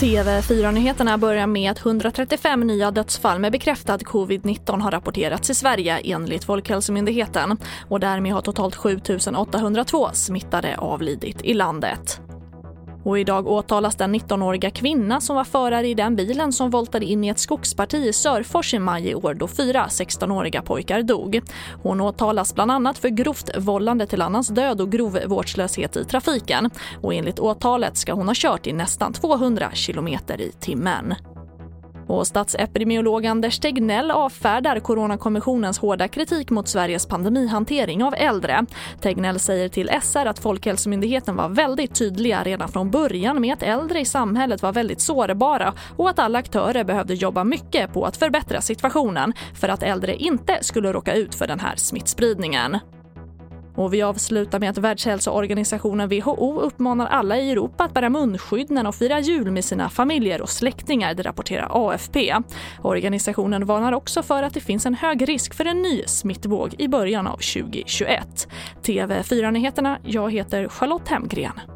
TV4-nyheterna börjar med att 135 nya dödsfall med bekräftad covid-19 har rapporterats i Sverige enligt Folkhälsomyndigheten och därmed har totalt 7 802 smittade avlidit i landet. Och idag åtalas den 19-åriga kvinna som var förare i den bilen som voltade in i ett skogsparti i Sörfors i maj i år då fyra 16-åriga pojkar dog. Hon åtalas bland annat för grovt vållande till annans död och grov vårdslöshet i trafiken. Och enligt åtalet ska hon ha kört i nästan 200 kilometer i timmen. Och statsepidemiolog Anders Tegnell avfärdar Coronakommissionens hårda kritik mot Sveriges pandemihantering av äldre. Tegnell säger till SR att Folkhälsomyndigheten var väldigt tydliga redan från början med att äldre i samhället var väldigt sårbara och att alla aktörer behövde jobba mycket på att förbättra situationen för att äldre inte skulle råka ut för den här smittspridningen. Och vi avslutar med att Världshälsoorganisationen WHO uppmanar alla i Europa att bära munskydd när de firar jul med sina familjer och släktingar, det rapporterar AFP. Organisationen varnar också för att det finns en hög risk för en ny smittvåg i början av 2021. TV4-nyheterna, jag heter Charlotte Hemgren.